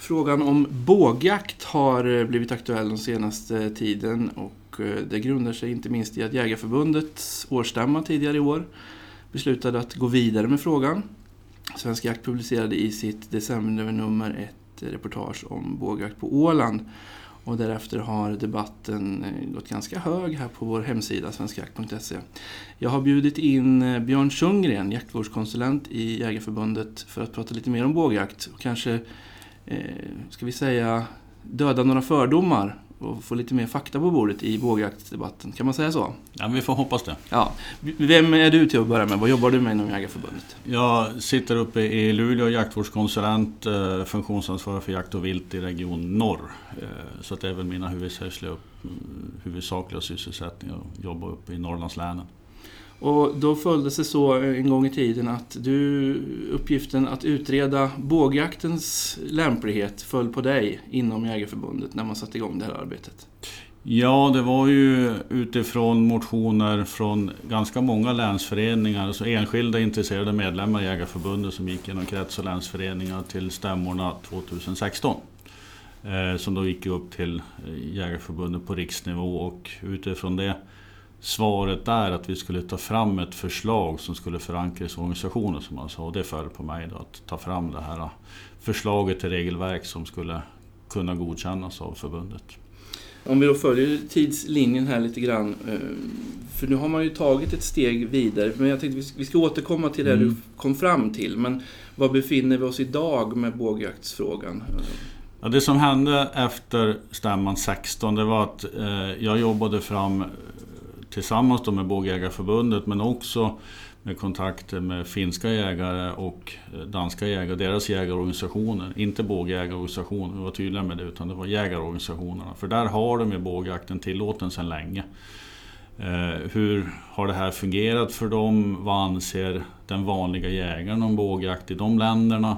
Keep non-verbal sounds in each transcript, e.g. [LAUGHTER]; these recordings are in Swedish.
Frågan om bågjakt har eh, blivit aktuell den senaste tiden och eh, det grundar sig inte minst i att Jägarförbundets årsstämma tidigare i år beslutade att gå vidare med frågan. Svensk Jakt publicerade i sitt decembernummer ett reportage om bågjakt på Åland och därefter har debatten eh, gått ganska hög här på vår hemsida svenskjakt.se. Jag har bjudit in Björn Sundgren, jaktvårdskonsulent i Jägarförbundet för att prata lite mer om bågjakt och kanske ska vi säga, döda några fördomar och få lite mer fakta på bordet i bågjaktsdebatten. Kan man säga så? Ja, vi får hoppas det. Ja. Vem är du till att börja med? Vad jobbar du med inom Jägarförbundet? Jag sitter uppe i Luleå, jaktvårdskonsulent, eh, funktionsansvarig för jakt och vilt i Region Norr. Eh, så att det är väl mina huvudsakliga, huvudsakliga sysselsättningar att jobba uppe i Norrlandslänen. Och då följde sig så en gång i tiden att du, uppgiften att utreda bågjaktens lämplighet föll på dig inom Jägarförbundet när man satte igång det här arbetet. Ja, det var ju utifrån motioner från ganska många länsföreningar, alltså enskilda intresserade medlemmar i Jägarförbundet som gick genom krets och länsföreningar till stämmorna 2016. Eh, som då gick upp till eh, Jägarförbundet på riksnivå och utifrån det svaret där att vi skulle ta fram ett förslag som skulle förankras i organisationen som man sa. Och det föll på mig då, att ta fram det här förslaget till regelverk som skulle kunna godkännas av förbundet. Om vi då följer tidslinjen här lite grann. Eh, för nu har man ju tagit ett steg vidare. Men jag tänkte vi ska återkomma till det mm. du kom fram till. Men var befinner vi oss idag med bågjaktsfrågan? Ja, det som hände efter stämman 16 det var att eh, jag jobbade fram tillsammans med Bågjägarförbundet men också med kontakter med finska jägare och eh, danska jägare, deras jägarorganisationer. Inte bågjägarorganisationer, vi var tydliga med det, utan det var jägarorganisationerna. För där har de ju bågjakten tillåten sedan länge. Eh, hur har det här fungerat för dem? Vad anser den vanliga jägaren om bågjakt i de länderna?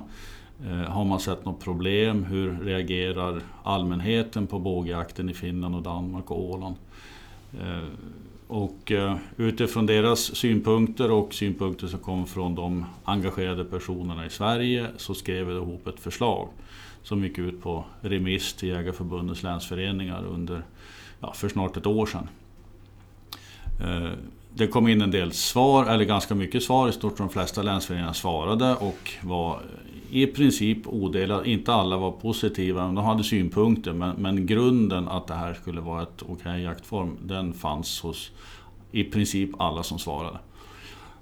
Eh, har man sett något problem? Hur reagerar allmänheten på bågjakten i Finland och Danmark och Åland? Och eh, utifrån deras synpunkter och synpunkter som kom från de engagerade personerna i Sverige så skrev vi ihop ett förslag som gick ut på remiss till Jägarförbundets länsföreningar under, ja, för snart ett år sedan. Eh, det kom in en del svar, eller ganska mycket svar, i stort de flesta länsföreningar svarade och var i princip odelat. Inte alla var positiva, de hade synpunkter men, men grunden att det här skulle vara ett okej okay jaktform, den fanns hos i princip alla som svarade.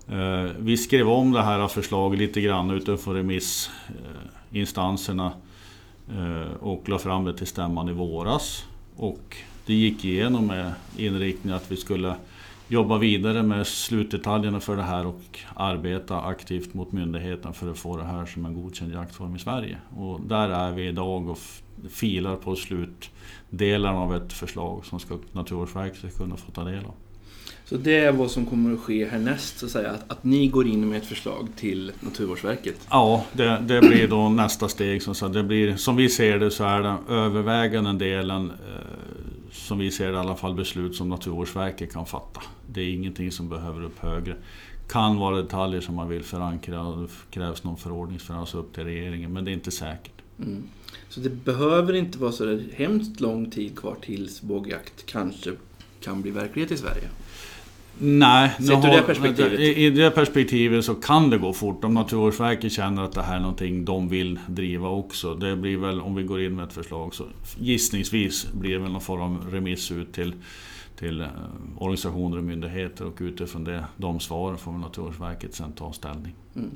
Eh, vi skrev om det här förslaget lite grann utifrån remissinstanserna eh, och la fram det till stämman i våras. Och det gick igenom med inriktning att vi skulle jobba vidare med slutdetaljerna för det här och arbeta aktivt mot myndigheten för att få det här som en godkänd jaktform i Sverige. Och där är vi idag och filar på slutdelarna av ett förslag som ska, Naturvårdsverket ska kunna få ta del av. Så det är vad som kommer att ske härnäst, så att säga? Att, att ni går in med ett förslag till Naturvårdsverket? Ja, det, det blir då nästa steg. Så det blir, som vi ser det så är den övervägande delen eh, som vi ser det i alla fall, beslut som Naturvårdsverket kan fatta. Det är ingenting som behöver upp högre. Kan vara detaljer som man vill förankra och det krävs någon förordningsförankring alltså upp till regeringen, men det är inte säkert. Mm. Så det behöver inte vara så hemskt lång tid kvar tills bågjakt kanske kan bli verklighet i Sverige? Nej, Sett ur det perspektivet? I, I det perspektivet så kan det gå fort. Om Naturvårdsverket känner att det här är någonting de vill driva också. Det blir väl, om vi går in med ett förslag, så gissningsvis blir det väl någon form av remiss ut till, till eh, organisationer och myndigheter och utifrån det, de svaren får Naturvårdsverket sen ta ställning. Mm.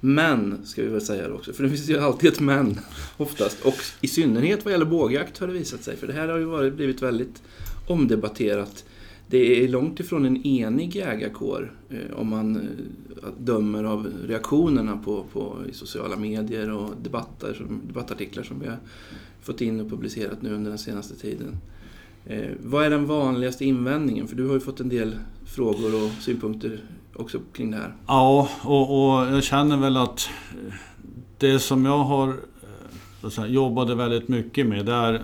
Men, ska vi väl säga också, för det finns ju alltid ett men oftast. Och i synnerhet vad gäller bågjakt har det visat sig, för det här har ju varit, blivit väldigt omdebatterat det är långt ifrån en enig jägarkår eh, om man eh, dömer av reaktionerna på, på i sociala medier och debatter, som, debattartiklar som vi har fått in och publicerat nu under den senaste tiden. Eh, vad är den vanligaste invändningen? För du har ju fått en del frågor och synpunkter också kring det här. Ja, och, och jag känner väl att eh, det som jag har eh, säga, jobbade väldigt mycket med det är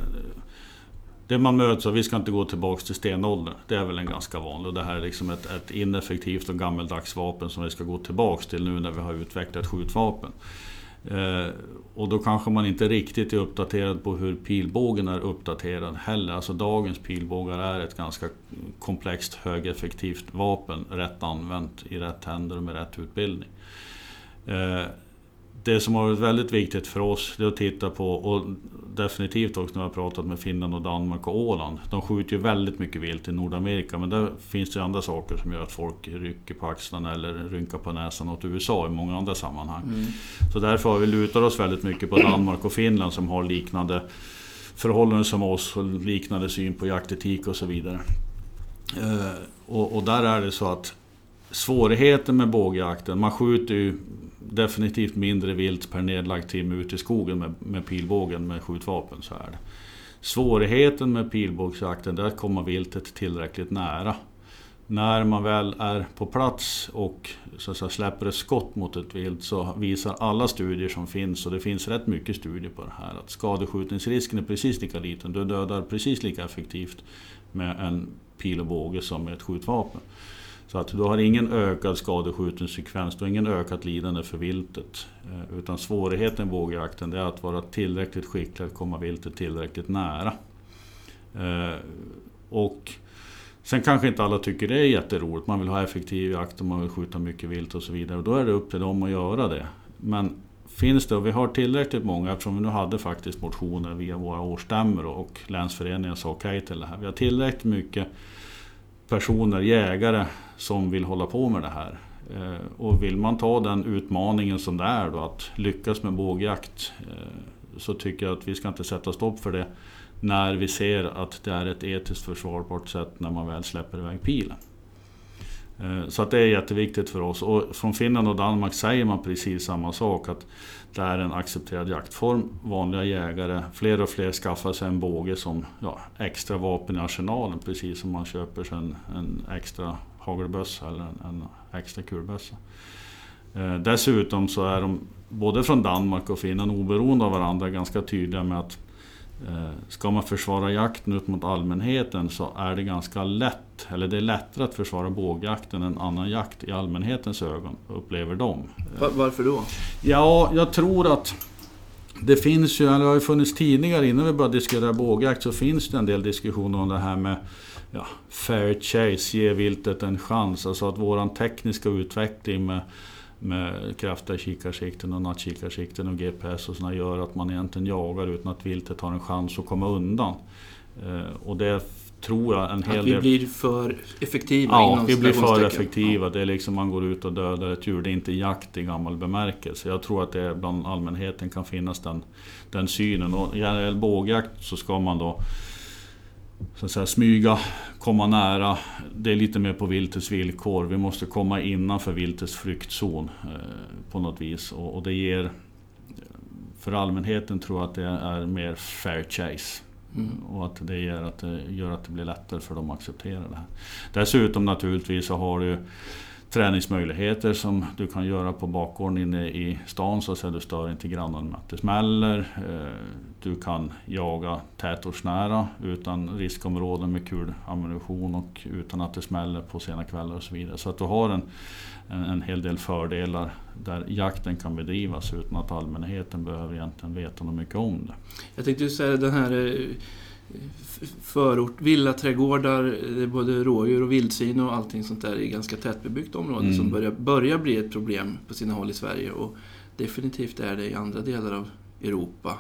det man möts av, vi ska inte gå tillbaka till stenåldern. Det är väl en ganska vanlig. Och det här är liksom ett, ett ineffektivt och gammeldags vapen som vi ska gå tillbaka till nu när vi har utvecklat skjutvapen. Eh, och då kanske man inte riktigt är uppdaterad på hur pilbågen är uppdaterad heller. Alltså dagens pilbågar är ett ganska komplext högeffektivt vapen, rätt använt i rätt händer och med rätt utbildning. Eh, det som har varit väldigt viktigt för oss det är att titta på, och definitivt också när vi har pratat med Finland och Danmark och Åland. De skjuter ju väldigt mycket vilt i Nordamerika men där finns det andra saker som gör att folk rycker på axlarna eller rynkar på näsan åt USA i många andra sammanhang. Mm. Så därför har vi lutat oss väldigt mycket på Danmark och Finland som har liknande förhållanden som oss och liknande syn på jaktetik och så vidare. Eh, och, och där är det så att svårigheten med bågjakten, man skjuter ju definitivt mindre vilt per nedlagd timme ute i skogen med, med pilbågen med skjutvapen. Så här. Svårigheten med pilbågsjakten är att komma viltet tillräckligt nära. När man väl är på plats och så att säga, släpper ett skott mot ett vilt så visar alla studier som finns, och det finns rätt mycket studier på det här, att skadeskjutningsrisken är precis lika liten. Du dödar precis lika effektivt med en pil och båge som med ett skjutvapen. Så att du har ingen ökad skadeskjutningssekvens, du har ingen ökat lidande för viltet. Eh, utan svårigheten i vågjakten är att vara tillräckligt skicklig att komma viltet tillräckligt nära. Eh, och Sen kanske inte alla tycker det är jätteroligt, man vill ha effektiv jakt och man vill skjuta mycket vilt och så vidare. Och då är det upp till dem att göra det. Men finns det, och vi har tillräckligt många, eftersom vi nu hade faktiskt motioner via våra årsstämmor och länsföreningen sa okej okay till det här. Vi har tillräckligt mycket personer, jägare, som vill hålla på med det här. Eh, och vill man ta den utmaningen som det är då, att lyckas med bågjakt, eh, så tycker jag att vi ska inte sätta stopp för det när vi ser att det är ett etiskt försvarbart sätt när man väl släpper iväg pilen. Eh, så att det är jätteviktigt för oss. Och från Finland och Danmark säger man precis samma sak. Att det är en accepterad jaktform. Vanliga jägare, fler och fler skaffar sig en båge som ja, extra vapen i arsenalen. Precis som man köper sig en, en extra hagelbössa eller en, en extra kulbössa. Eh, dessutom så är de både från Danmark och Finland oberoende av varandra ganska tydliga med att ska man försvara jakten ut mot allmänheten så är det ganska lätt, eller det är lättare att försvara bågjakten än annan jakt i allmänhetens ögon, upplever de. Varför då? Ja, jag tror att det finns ju, eller det har ju funnits tidigare innan vi började diskutera bågjakt så finns det en del diskussioner om det här med ja, fair chase, ge viltet en chans. Alltså att våran tekniska utveckling med med kraftiga kikarsikten och nattkikarsikten och GPS och sådana gör att man egentligen jagar utan att viltet har en chans att komma undan. Eh, och det tror jag en hel Att vi blir för effektiva? Ja, vi blir för effektiva. Det är liksom man går ut och dödar ett djur. Det är inte jakt i gammal bemärkelse. Jag tror att det bland allmänheten kan finnas den, den synen. Och i bågjakt så ska man då så att säga, smyga, komma nära. Det är lite mer på viltets villkor. Vi måste komma innanför viltets flyktzon eh, på något vis. Och, och, det ger... För allmänheten tror jag att det är mer fair chase. Mm. Och att det gör att det, gör att det blir lättare för dem att acceptera det här. Dessutom naturligtvis så har du träningsmöjligheter som du kan göra på bakgården inne i stan så att du stör inte grannarna med att det smäller. Eh, du kan jaga tätortsnära utan riskområden med kulammunition och utan att det smäller på sena kvällar och så vidare. Så att du har en, en, en hel del fördelar där jakten kan bedrivas utan att allmänheten behöver egentligen veta något mycket om det. Jag tänkte säga den här eh, förort, villaträdgårdar, det är både rådjur och vildsvin och allting sånt där i ganska tätbebyggt område mm. som börjar, börjar bli ett problem på sina håll i Sverige och definitivt är det i andra delar av Europa.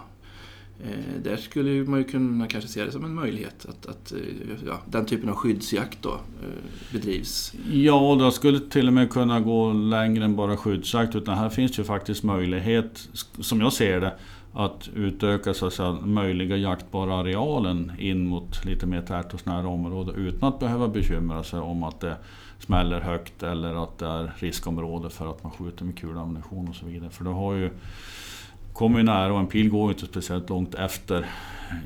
Eh, där skulle man ju kunna kanske se det som en möjlighet att, att eh, ja, den typen av skyddsjakt då, eh, bedrivs. Ja, det skulle till och med kunna gå längre än bara skyddsjakt utan här finns ju faktiskt möjlighet, som jag ser det, att utöka så att säga, möjliga jaktbara arealen in mot lite mer tätortsnära områden utan att behöva bekymra sig om att det smäller högt eller att det är riskområde för att man skjuter med kulammunition och så vidare. För det har ju kommer ju nära och en pil går ju inte speciellt långt efter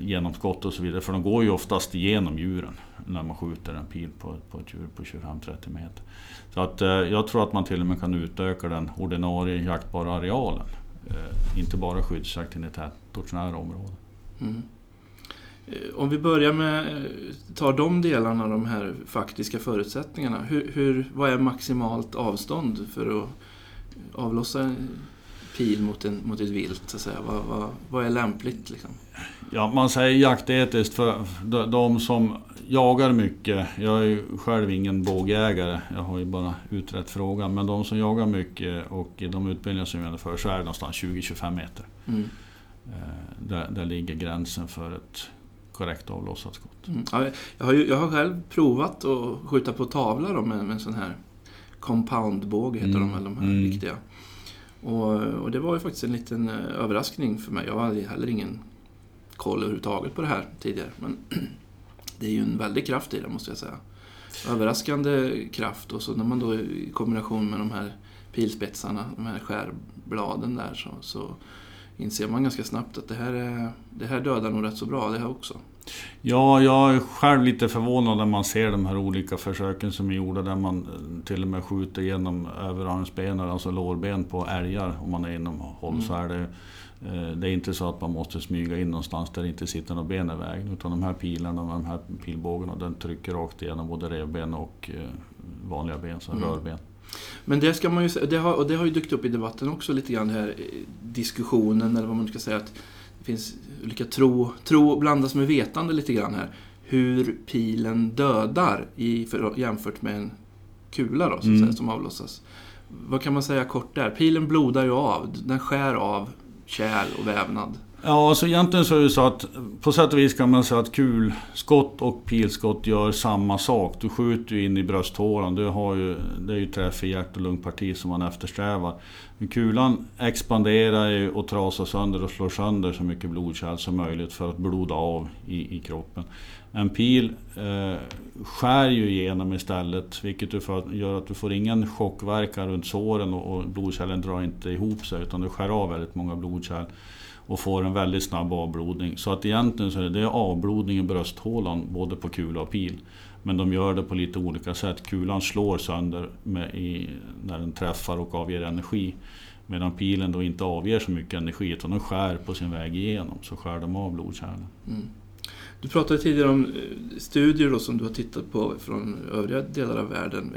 genomskott och så vidare. För de går ju oftast igenom djuren när man skjuter en pil på, på ett djur på 25-30 meter. Så att, eh, jag tror att man till och med kan utöka den ordinarie jaktbara arealen. Eh, inte bara skyddsjakt i tätortsnära områden. Mm. Eh, om vi börjar med, eh, tar de delarna, de här faktiska förutsättningarna. Hur, hur, vad är maximalt avstånd för att avlossa pil mot, en, mot ett vilt? Så att säga? Vad, vad, vad är lämpligt? Liksom? Ja, man säger jaktetiskt för de som jagar mycket. Jag är ju själv ingen bågjägare. Jag har ju bara utrett frågan. Men de som jagar mycket och i de utbildningar som jag genomför så är det någonstans 20-25 meter. Mm. Eh, där, där ligger gränsen för ett korrekt avlossat skott. Mm. Ja, jag, har ju, jag har själv provat att skjuta på tavla då med, med en sån här compoundbåge, heter mm. de de här mm. riktiga. Och, och, det var ju faktiskt en liten eh, överraskning för mig. Jag hade heller ingen koll överhuvudtaget på det här tidigare. Men [CLEARS THROAT] det är ju en väldig kraft i det, måste jag säga. Överraskande kraft och så när man då i kombination med de här pilspetsarna, de här skärbladen där, så, så inser man ganska snabbt att det här, är, det här dödar nog rätt så bra det här också. Ja, jag är själv lite förvånad när man ser de här olika försöken som är gjorda där man eh, till och med skjuter genom överarmsben, alltså lårben på älgar om man är inom håll. Mm. Så är det, eh, det är inte så att man måste smyga in någonstans där det inte sitter några ben i vägen. Utan de här pilarna, de här pilbågarna, den trycker rakt igenom både revben och eh, vanliga ben, så mm. rörben. Men det ska man ju det har, och det har ju dykt upp i debatten också lite grann, här diskussionen eller vad man ska säga. att finns olika tro, tro blandas med vetande lite grann här. Hur pilen dödar i, för, jämfört med en kula då, så mm. säga, som avlossas. Vad kan man säga kort där? Pilen blodar ju av, den skär av kärl och vävnad. Ja, alltså egentligen så är det så att på sätt och vis kan man säga att kulskott och pilskott gör samma sak. Du skjuter ju in i brösthålan, du har ju, det är ju träff i hjärt och lungparti som man eftersträvar. Men kulan expanderar ju och trasar sönder och slår sönder så mycket blodkärl som möjligt för att bloda av i, i kroppen. En pil eh, skär ju igenom istället vilket du gör att du får ingen chockverkan runt såren och, och blodkärlen drar inte ihop sig utan du skär av väldigt många blodkärl och får en väldigt snabb avblodning. Så att egentligen så är det avblodning i brösthålan både på kula och pil. Men de gör det på lite olika sätt. Kulan slår sönder i, när den träffar och avger energi. Medan pilen då inte avger så mycket energi utan de skär på sin väg igenom. Så skär de av blodkärlen. Mm. Du pratade tidigare om eh, studier då som du har tittat på från övriga delar av världen.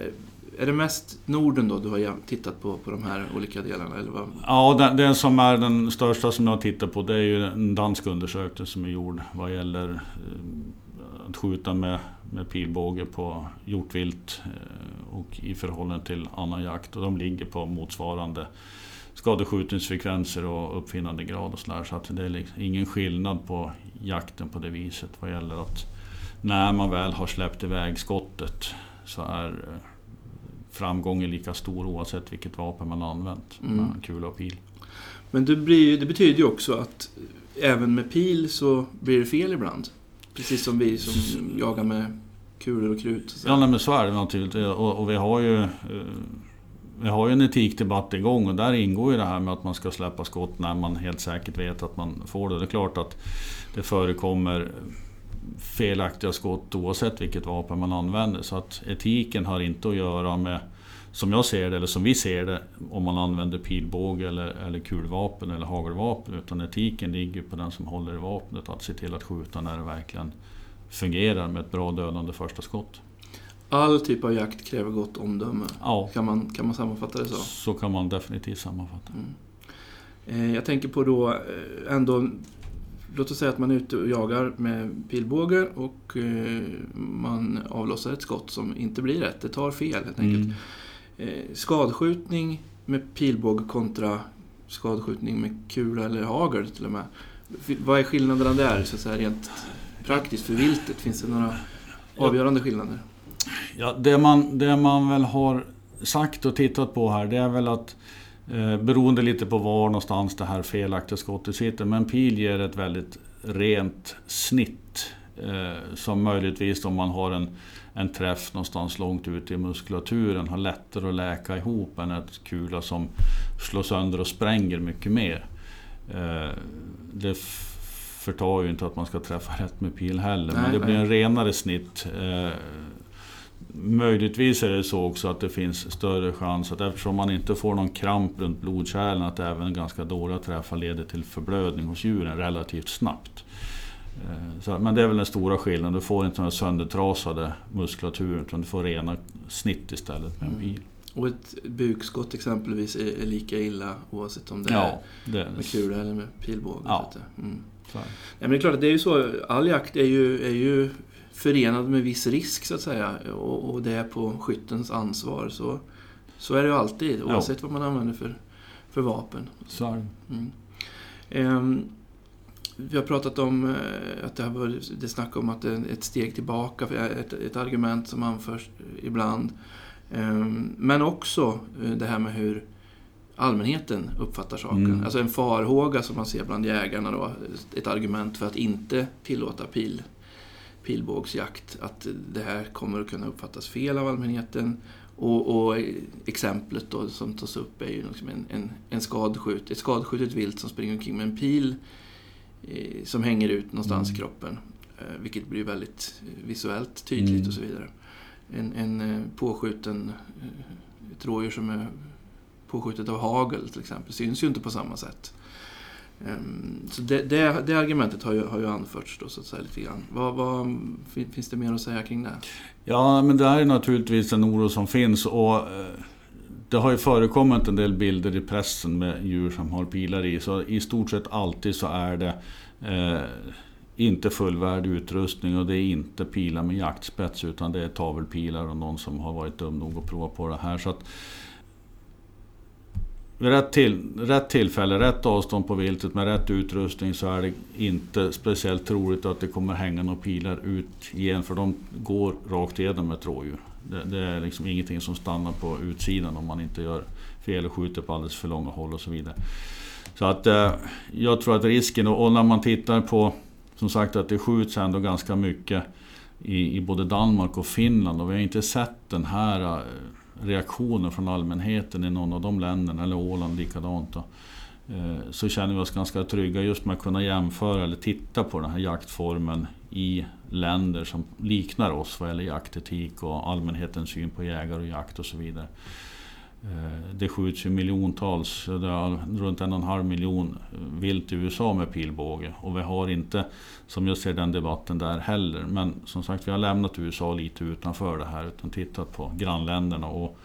Är det mest Norden då du har tittat på, på de här olika delarna? Eller vad? Ja, den, den, som är den största som jag har tittat på det är ju en dansk undersökning som är gjord vad gäller eh, att skjuta med, med pilbåge på hjortvilt eh, och i förhållande till annan jakt. Och de ligger på motsvarande skadeskjutningsfrekvenser och uppfinnandegrad och sådär. Så att det är liksom ingen skillnad på jakten på det viset vad gäller att när man väl har släppt iväg skottet så är eh, framgången lika stor oavsett vilket vapen man har använt. Mm. Kula och pil. Men det, blir, det betyder ju också att även med pil så blir det fel ibland. Precis som vi som jagar med kulor och krut. Så. Ja, nej, men så är det naturligtvis. Och, och vi har ju eh, vi har ju en etikdebatt igång och där ingår ju det här med att man ska släppa skott när man helt säkert vet att man får det. Det är klart att det förekommer felaktiga skott oavsett vilket vapen man använder. Så att etiken har inte att göra med, som jag ser det, eller som vi ser det, om man använder pilbåge eller, eller kulvapen eller hagelvapen. Utan etiken ligger på den som håller i vapnet, att se till att skjuta när det verkligen fungerar med ett bra dödande första skott. All typ av jakt kräver gott omdöme. Ja. Kan, man, kan man sammanfatta det så? Så kan man definitivt sammanfatta. Mm. Eh, jag tänker på då eh, ändå Låt oss säga att man är ute och jagar med pilbåge och eh, man avlossar ett skott som inte blir rätt. Det tar fel helt enkelt. Mm. Eh, skadskjutning med pilbåge kontra skadskjutning med kula eller hagel till och med. Vad är skillnaderna där så att säga, rent praktiskt för viltet? Finns det några avgörande skillnader? Ja, det, man, det man väl har sagt och tittat på här det är väl att beroende lite på var någonstans det här felaktiga skottet sitter. Men pil ger ett väldigt rent snitt. Eh, som möjligtvis om man har en, en träff någonstans långt ut i muskulaturen har lättare att läka ihop än ett kula som slår sönder och spränger mycket mer. Eh, det förtar ju inte att man ska träffa rätt med pil heller. Nej, men det blir en renare snitt. Möjligtvis är det så också att det finns större chans att eftersom man inte får någon kramp runt blodkärlen att även ganska dåliga träffar leder till förblödning hos djuren relativt snabbt. Eh, så, men det är väl den stora skillnaden, du får inte den söndertrasade muskulaturen utan du får rena snitt istället med en pil. Och ett bukskott exempelvis är, är, lika illa oavsett om det Ja, är det, med kula eller med pilbåge. Ja. Mm. Ja, men det är klart att det är ju så. All jakt är ju, är ju förenad med viss risk så att säga. Och, och det är på skyttens ansvar. Så, så är det ju alltid oavsett vad man använder för, för vapen. Så. Mm. Ehm, vi har pratat om eh, att det varit det snack om att det är ett steg tillbaka, för ett, ett argument som anförs ibland. Ehm, men också eh, det här med hur allmänheten uppfattar saken. Mm. Alltså en farhåga som man ser bland jägarna då, ett argument för att inte tillåta pil, pilbågsjakt. Att det här kommer att kunna uppfattas fel av allmänheten. Och, och exemplet då som tas upp är ju liksom en, en, en skadskjut, ett skadskjutet vilt som springer omkring med en pil eh, som hänger ut någonstans i Mm. kroppen. Eh, vilket blir väldigt eh, visuellt tydligt Mm. och så vidare. En, en eh, påskjuten eh, ett rådjur som är påskjutet av hagel till exempel syns ju inte på samma sätt. Ehm, så det, det, det argumentet har ju, har ju anförts då så att säga lite grann. Vad, vad, finns det mer att säga kring det? Ja, men det här är naturligtvis en oro som finns och eh, det har ju förekommit en del bilder i pressen med djur som har pilar i. Så i stort sett alltid så är det eh, inte fullvärdig utrustning och det är inte pilar med jaktspets utan det är tavelpilar och någon som har varit dum nog att prova på det här. Så att vid rätt, till, rätt tillfälle, rätt avstånd på viltet med rätt utrustning så är det inte speciellt troligt att det kommer hänga några pilar ut igen för de går rakt igenom ett rådjur. Det, det är liksom ingenting som stannar på utsidan om man inte gör fel och skjuter på alldeles för långa håll och så vidare. Så att eh, jag tror att risken, och, när man tittar på som sagt att det skjuts ändå ganska mycket i, i både Danmark och Finland och vi har inte sett den här eh, reaktioner från allmänheten i någon av de länderna, eller Åland likadant. Då. Eh, så känner vi oss ganska trygga just med att kunna jämföra eller titta på den här jaktformen i länder som liknar oss vad gäller jaktetik och allmänhetens syn på jägare och jakt och så vidare. Eh, det skjuts ju miljontals, runt en och en halv miljon eh, vilt i USA med pilbåge. Och vi har inte, som jag ser den debatten där heller, men som sagt vi har lämnat USA lite utanför det här utan tittat på grannländerna. Och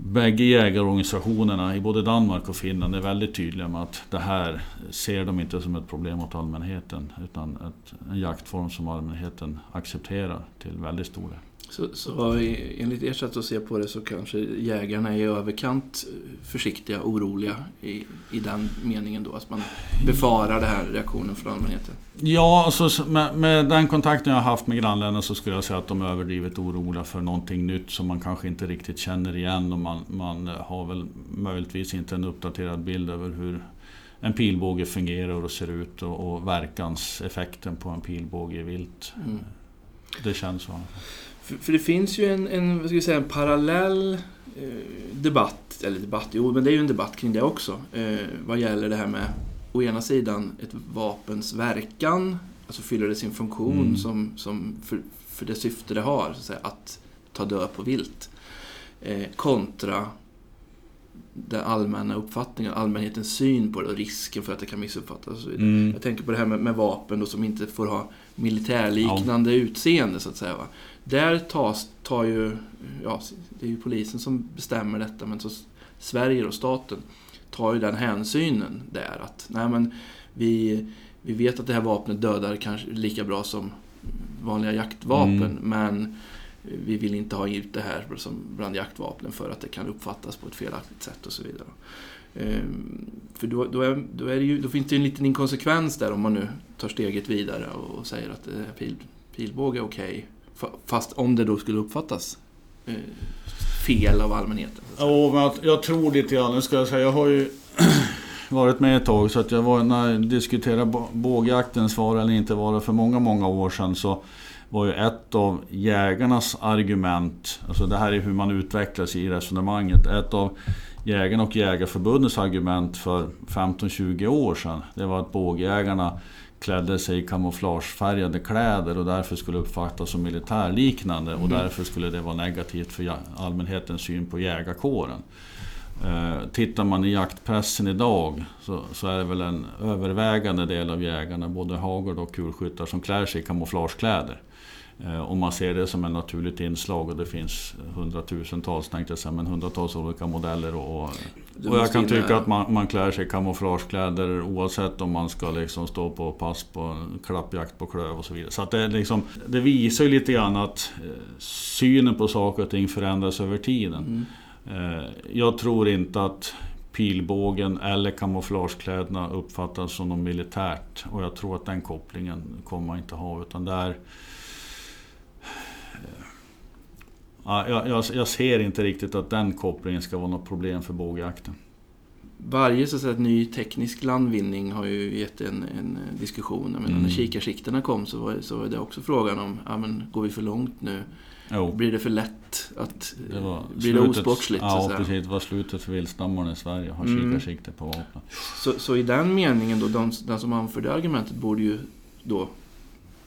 Bägge jägarorganisationerna i både Danmark och Finland är väldigt tydliga med att det här ser de inte som ett problem åt allmänheten utan ett, en jaktform som allmänheten accepterar till väldigt stor del. Så, så enligt ert sätt att se på det så kanske jägarna är i överkant försiktiga, oroliga i, i den meningen då, att man befarar den här reaktionen från allmänheten. Ja, alltså, med, med den kontakten jag har haft med grannländerna så skulle jag säga att de är överdrivet oroliga för någonting nytt som man kanske inte riktigt känner igen och man, man har väl möjligtvis inte en uppdaterad bild över hur en pilbåge fungerar och ser ut och, och verkanseffekten på en pilbåge i vilt. Mm. Det känns så. För, för det finns ju en, en, vad ska vi säga, en parallell eh, debatt, eller debatt, jo men det är ju en debatt kring det också, eh, vad gäller det här med å ena sidan ett vapens verkan, alltså fyller det sin funktion Mm. som, som för, för det syfte det har, så att, säga, att ta död på vilt, eh, kontra den allmänna uppfattningen, allmänhetens syn på det och risken för att det kan missuppfattas. Mm. Jag tänker på det här med, med vapen då, som inte får ha militärliknande utseende så att säga. Va? Där tas, tar ju, ja, det är ju polisen som bestämmer detta, men så Sverige och staten tar ju den hänsynen där att nej men vi, vi vet att det här vapnet dödar kanske lika bra som vanliga jaktvapen, Mm. men vi vill inte ha ut det här som bland jaktvapnen för att det kan uppfattas på ett felaktigt sätt och så vidare. Ehm, För då, då, är, då, är det ju, då finns det ju en liten inkonsekvens där om man nu tar steget vidare och säger att eh, pil, pilbåge är okej. Fa- Fast om det då skulle uppfattas eh, fel av allmänheten. Ja, men jag tror lite grann, nu ska jag säga, jag har ju [CLEARS THROAT] varit med ett tag så att jag var, när jag diskuterade bågjaktens vara eller inte vara för många, många år sedan så var ju ett av jägarnas argument, alltså det här är hur man utvecklas i resonemanget, ett av jägarna och jägarförbundets argument för 15-20 år sedan, det var att bågjägarna klädde sig i kamouflagefärgade kläder och därför skulle uppfattas som militärliknande och Mm. därför skulle det vara negativt för allmänhetens syn på jägarkåren. Eh, Tittar man i jaktpressen idag så, så är det väl en övervägande del av jägarna, både hagel och kulskyttar, som klär sig i kamouflagekläder. Eh, och man ser det som ett naturligt inslag och det finns hundratusentals, tänkte jag säga, men hundratals olika modeller. Och, och jag kan tycka att man, man klär sig kamouflagekläder oavsett om man ska liksom stå på pass på klappjakt på klöv och så vidare. Så att det, liksom, det visar ju lite grann att eh, synen på saker och ting förändras över tiden. Mm. Jag tror inte att pilbågen eller kamouflagekläderna uppfattas som något militärt. Och jag tror att den kopplingen kommer man inte ha. Utan där, ja, jag, jag, jag, ser inte riktigt att den kopplingen ska vara något problem för bågjakten. Varje så att säga, ny teknisk landvinning har ju gett en, en diskussion. Men mm. När kikarsikterna kom så var, så var det också frågan om, ja, men, går vi för långt nu? Jo. Blir det för lätt? Att, det var blir slutet, det osportsligt? Ja, så precis. Det var slutet för viltstammarna i Sverige, att ha mm. kikarsikte på vapen. Så, så i den meningen då, de, den som anförde argumentet borde ju då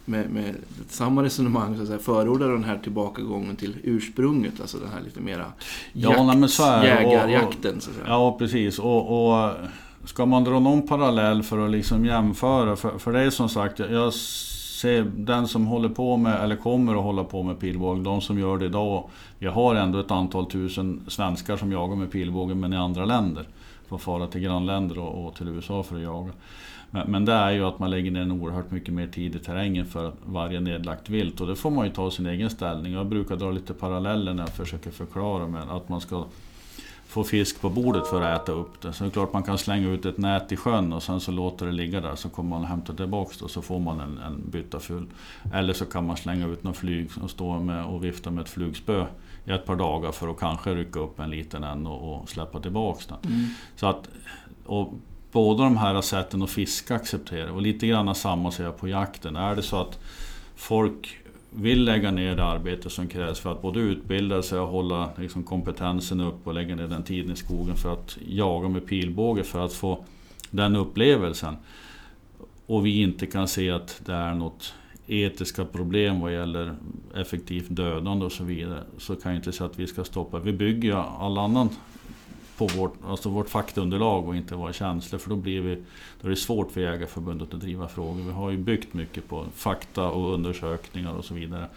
med, med samma resonemang så att säga, förordar den här tillbakagången till ursprunget, alltså den här lite mera jakt, ja, men så här, jägarjakten. Och, så att säga. Ja, precis. Och, och ska man dra någon parallell för att liksom jämföra, för, för det är som sagt, jag se den som håller på med, eller kommer att hålla på med pilbåge, de som gör det idag. Vi har ändå ett antal tusen svenskar som jagar med pilbåge, men i andra länder. Får fara till grannländer och, och till USA för att jaga. Men, men, det är ju att man lägger ner oerhört mycket mer tid i terrängen för varje nedlagt vilt. Och det får man ju ta sin egen ställning. Jag brukar dra lite paralleller när jag försöker förklara med att man ska få fisk på bordet för att äta upp det. Så det är klart man kan slänga ut ett nät i sjön och sen så låter det ligga där så kommer man hämta tillbaka det och så får man en, en bytta full. Eller så kan man slänga ut någon flyg och stå med och vifta med ett flugspö i ett par dagar för att kanske rycka upp en liten en och, och släppa tillbaka den. Mm. Så att, och båda de här sätten att fiska accepterar och lite grann samma ser jag på jakten. Är det så att folk vill lägga ner det arbete som krävs för att både utbilda sig och hålla liksom, kompetensen upp och lägga ner den tiden i skogen för att jaga med pilbåge för att få den upplevelsen. Och vi inte kan se att det är något etiska problem vad gäller effektivt dödande och så vidare. Så kan jag inte säga att vi ska stoppa. Vi bygger ju all annan på vårt, alltså vårt faktaunderlag och inte våra känslor. För då, blir vi, då är det svårt för Jägarförbundet att driva frågor. Vi har ju byggt mycket på fakta och undersökningar och så vidare.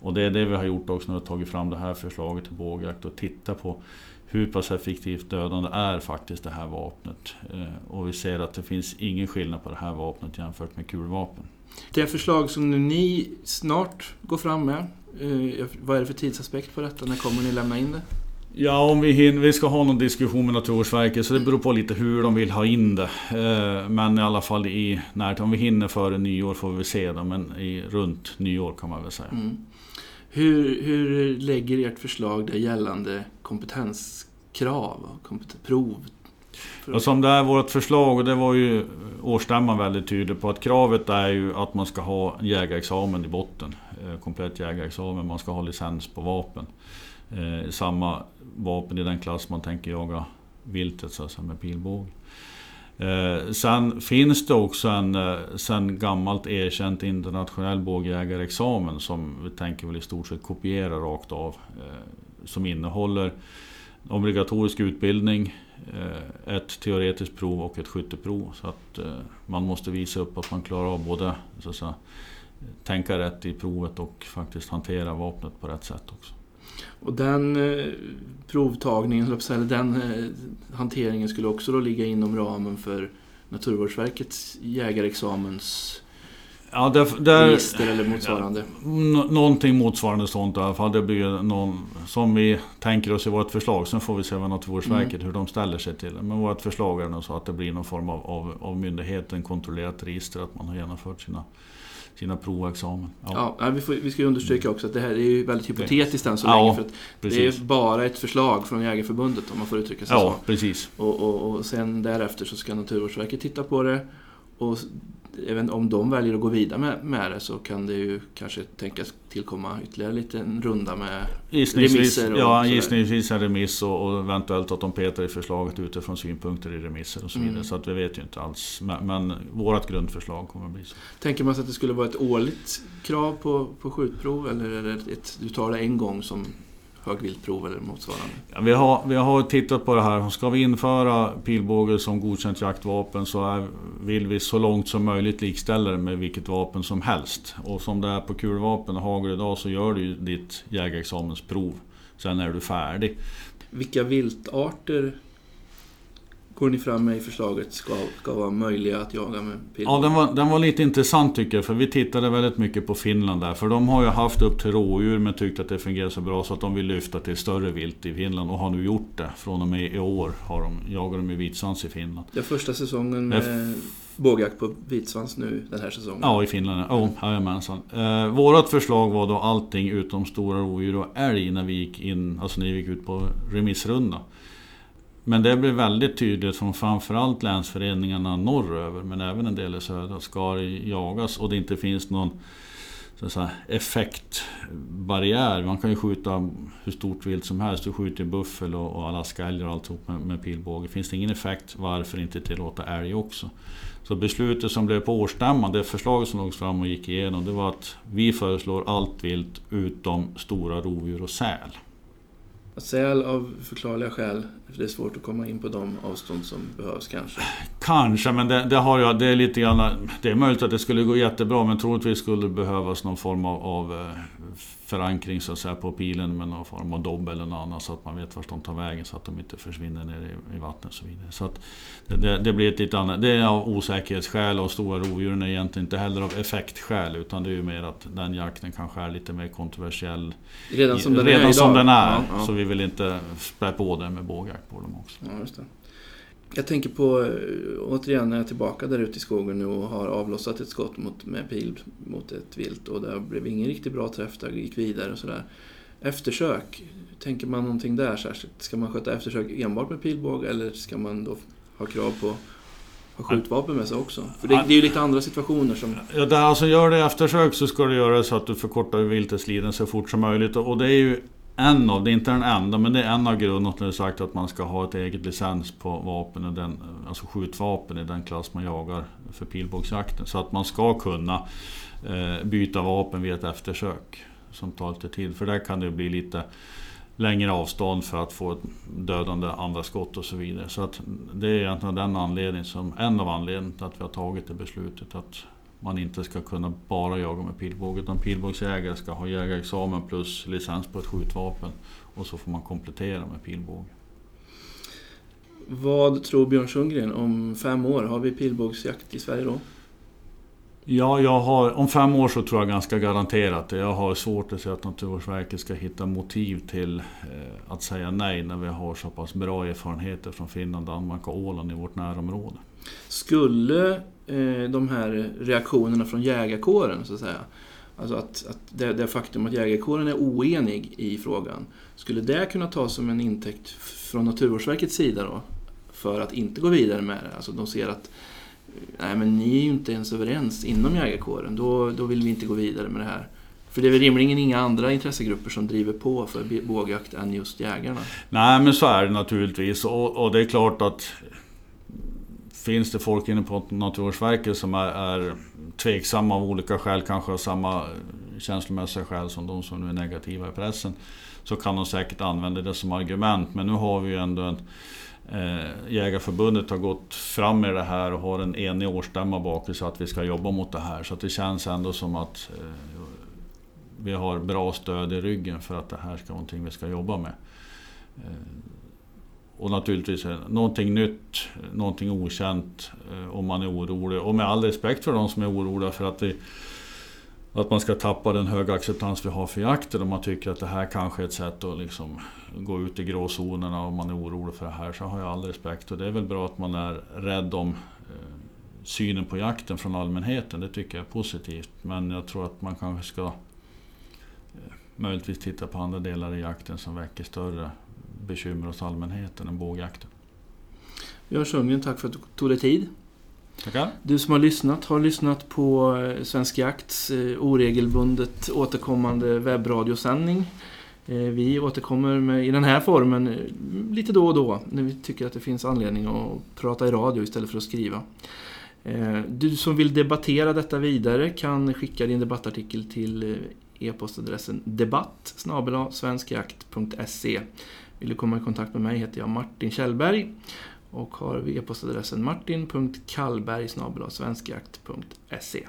Och det är det vi har gjort också när vi har tagit fram det här förslaget till bågjakt och tittat på hur pass effektivt dödande är faktiskt det här vapnet. Eh, och vi ser att det finns ingen skillnad på det här vapnet jämfört med kulvapen. Det förslag som ni snart går fram med, eh, vad är det för tidsaspekt på detta? När kommer ni lämna in det? Ja, om vi hinner, vi ska ha någon diskussion med Naturvårdsverket så det beror på lite hur de vill ha in det. Eh, men i alla fall i närtid, om vi hinner före nyår får vi se det, men i, runt nyår kan man väl säga. Mm. Hur, hur lägger ert förslag det gällande kompetenskrav och kompetensprov? Ja, som det är vårt förslag, och det var ju årsstämman väldigt tydlig på, att kravet är ju att man ska ha jägarexamen i botten. Eh, komplett jägarexamen, man ska ha licens på vapen. Eh, samma vapen i den klass man tänker jaga viltet så med pilbåge. Eh, sen finns det också en eh, sen gammalt erkänt internationell bågjägarexamen som vi tänker väl i stort sett kopiera rakt av. Eh, som innehåller obligatorisk utbildning, eh, ett teoretiskt prov och ett skytteprov. Så att eh, man måste visa upp att man klarar av både så att säga, tänka rätt i provet och faktiskt hantera vapnet på rätt sätt också. Och den eh, provtagningen, eller den eh, hanteringen skulle också då ligga inom ramen för Naturvårdsverkets jägarexamens Ja, där, där, register eller motsvarande? Någonting motsvarande sånt i alla fall. Det blir någon, som vi tänker oss i vårt förslag. Sen får vi se vad Naturvårdsverket, mm. hur de ställer sig till det. Men vårt förslag är nog så att det blir någon form av, av, av myndigheten kontrollerat register, att man har genomfört sina sina provexamen. Ja. ja vi, får, vi ska understryka också att det här är ju väldigt hypotetiskt än så ja, länge. För det är bara ett förslag från Jägarförbundet om man får uttrycka sig ja, så. Precis. Och, och, och sen därefter så ska Naturvårdsverket titta på det. Och även om de väljer att gå vidare med, med det så kan det ju kanske tänkas tillkomma ytterligare lite en runda med remisser. Och ja, gissningsvis en remiss och, och, eventuellt att de petar i förslaget utifrån synpunkter i remisser och så vidare. Mm. Så att vi vet ju inte alls. Men, men vårt grundförslag kommer att bli så. Tänker man sig att det skulle vara ett årligt krav på, på skjutprov eller är det ett, du tar det en gång som högviltprov eller motsvarande? Ja, vi, har, vi har tittat på det här. Ska vi införa pilbåge som godkänt jaktvapen så är, vill vi så långt som möjligt likställa det med vilket vapen som helst. Och som det är på kulvapen och hagel idag så gör du ditt jägarexamensprov. Sen är du färdig. Vilka viltarter går ni fram med i förslaget ska, ska vara möjliga att jaga med pilbåge? Ja, den var, den var lite intressant tycker jag, för vi tittade väldigt mycket på Finland där. För de har ju haft upp till rådjur men tyckt att det fungerar så bra så att de vill lyfta till större vilt i Finland och har nu gjort det. Från och med i år har de, jagar de med vitsvans i Finland. Det är första säsongen med bågjakt på vitsvans nu den här säsongen. Ja, i Finland. Ja, oh, jajamensan. Eh, vårat förslag var då allting utom stora rovdjur och älg när vi gick in, alltså när vi gick ut på remissrunda. Men det blir väldigt tydligt från framförallt länsföreningarna norröver men även en del i södra ska det jagas och det inte finns någon så att säga, effektbarriär. Man kan ju skjuta hur stort vilt som helst. Du skjuter buffel och, och alaskaälgar och alltihop med, med pilbåge. Finns det ingen effekt, varför inte tillåta älg också? Så beslutet som blev på årsstämman, det förslaget som lades fram och gick igenom, det var att vi föreslår allt vilt utom stora rovdjur och säl. Säl av förklarliga skäl, det är svårt att komma in på de avstånd som behövs kanske. Kanske, men det, det, har jag, det är lite grann... Det är möjligt att det skulle gå jättebra, men troligtvis skulle det behövas någon form av, av eh, förankring så att säga, på pilen med någon form av dobb eller något annat så att man vet vart de tar vägen så att de inte försvinner ner i, i vattnet och så vidare. Så att det, det, blir ett lite annat. Det är av osäkerhetsskäl och stora rovdjuren är egentligen inte heller av effektskäl utan det är ju mer att den jakten kanske är lite mer kontroversiell. Redan som den redan är som idag. den är. Ja, ja. Så vi vill inte spä på det med bågjakt på dem också. Ja, just det. Jag tänker på, eh, återigen när jag är tillbaka där ute i skogen nu och har avlossat ett skott mot, med pil mot ett vilt och det blev ingen riktigt bra träff där, gick vidare och sådär. Eftersök, tänker man någonting där särskilt? Ska man sköta eftersök enbart med pilbåge eller ska man då ha krav på ha skjutvapen med sig också? För det, det är ju lite andra situationer som... Ja, där, alltså gör det eftersök så ska du göra det så att du förkortar viltets lidande så fort som möjligt. Och det är ju en av, det är inte den enda, men det är en av grunderna till sagt att man ska ha ett eget licens på vapen, och den, alltså skjutvapen i den klass man jagar för pilbågsjakten. Så att man ska kunna eh, byta vapen vid ett eftersök som tar lite tid. För där kan det bli lite längre avstånd för att få ett dödande andra skott och så vidare. Så att det är egentligen den anledningen som, en av anledningarna till att vi har tagit det beslutet att man inte ska kunna bara jaga med pilbåge utan pilbågsjägare ska ha jägarexamen plus licens på ett skjutvapen och så får man komplettera med pilbåge. Vad tror Björn Sundgren om fem år? Har vi pilbågsjakt i Sverige då? Ja, jag har, om fem år så tror jag ganska garanterat det. Jag har svårt att se att Naturvårdsverket ska hitta motiv till eh, att säga nej när vi har så pass bra erfarenheter från Finland, Danmark och Åland i vårt närområde. Skulle eh, de här reaktionerna från jägarkåren, så att säga, alltså att, att det, det faktum att jägarkåren är oenig i frågan, skulle det kunna tas som en intäkt från Naturvårdsverkets sida då? För att inte gå vidare med det? Alltså de ser att nej men ni är ju inte ens överens inom jägarkåren, då, då vill vi inte gå vidare med det här. För det är väl rimligen inga andra intressegrupper som driver på för bågjakt än just jägarna? Nej, men så är det naturligtvis. Och, och det är klart att finns det folk inne på Naturvårdsverket som är, är tveksamma av olika skäl, kanske av samma känslomässiga skäl som de som nu är negativa i pressen, så kan de säkert använda det som argument. Men nu har vi ju ändå en eh, Jägarförbundet har gått fram med det här och har en enig årsstämma bakom sig att vi ska jobba mot det här. Så att det känns ändå som att eh, vi har bra stöd i ryggen för att det här ska vara någonting vi ska jobba med. Eh, och naturligtvis eh, någonting nytt, eh, någonting okänt eh, om man är orolig. Och med all respekt för de som är oroliga för att, det, att man ska tappa den höga acceptans vi har för jakten. Om man tycker att det här kanske är ett sätt att liksom gå ut i gråzonerna om man är orolig för det här. Så har jag all respekt. Och det är väl bra att man är rädd om synen på jakten från allmänheten. Det tycker jag är positivt. Men jag tror att man kanske ska möjligtvis titta på andra delar i jakten som väcker större bekymmer hos allmänheten än bågjakten. Björn Sundgren, tack för att du tog dig tid. Tackar. Du som har lyssnat har lyssnat på eh, Svensk Jakts eh, oregelbundet återkommande webbradiosändning. Eh, Vi återkommer med, i den här formen lite då och då när vi tycker att det finns anledning att prata i radio istället för att skriva. Du som vill debattera detta vidare kan skicka din debattartikel till e-postadressen debatt svenskjakt.se. Vill du komma i kontakt med mig heter jag Martin Kjellberg och har e-postadressen martin.kallberg svenskjakt.se.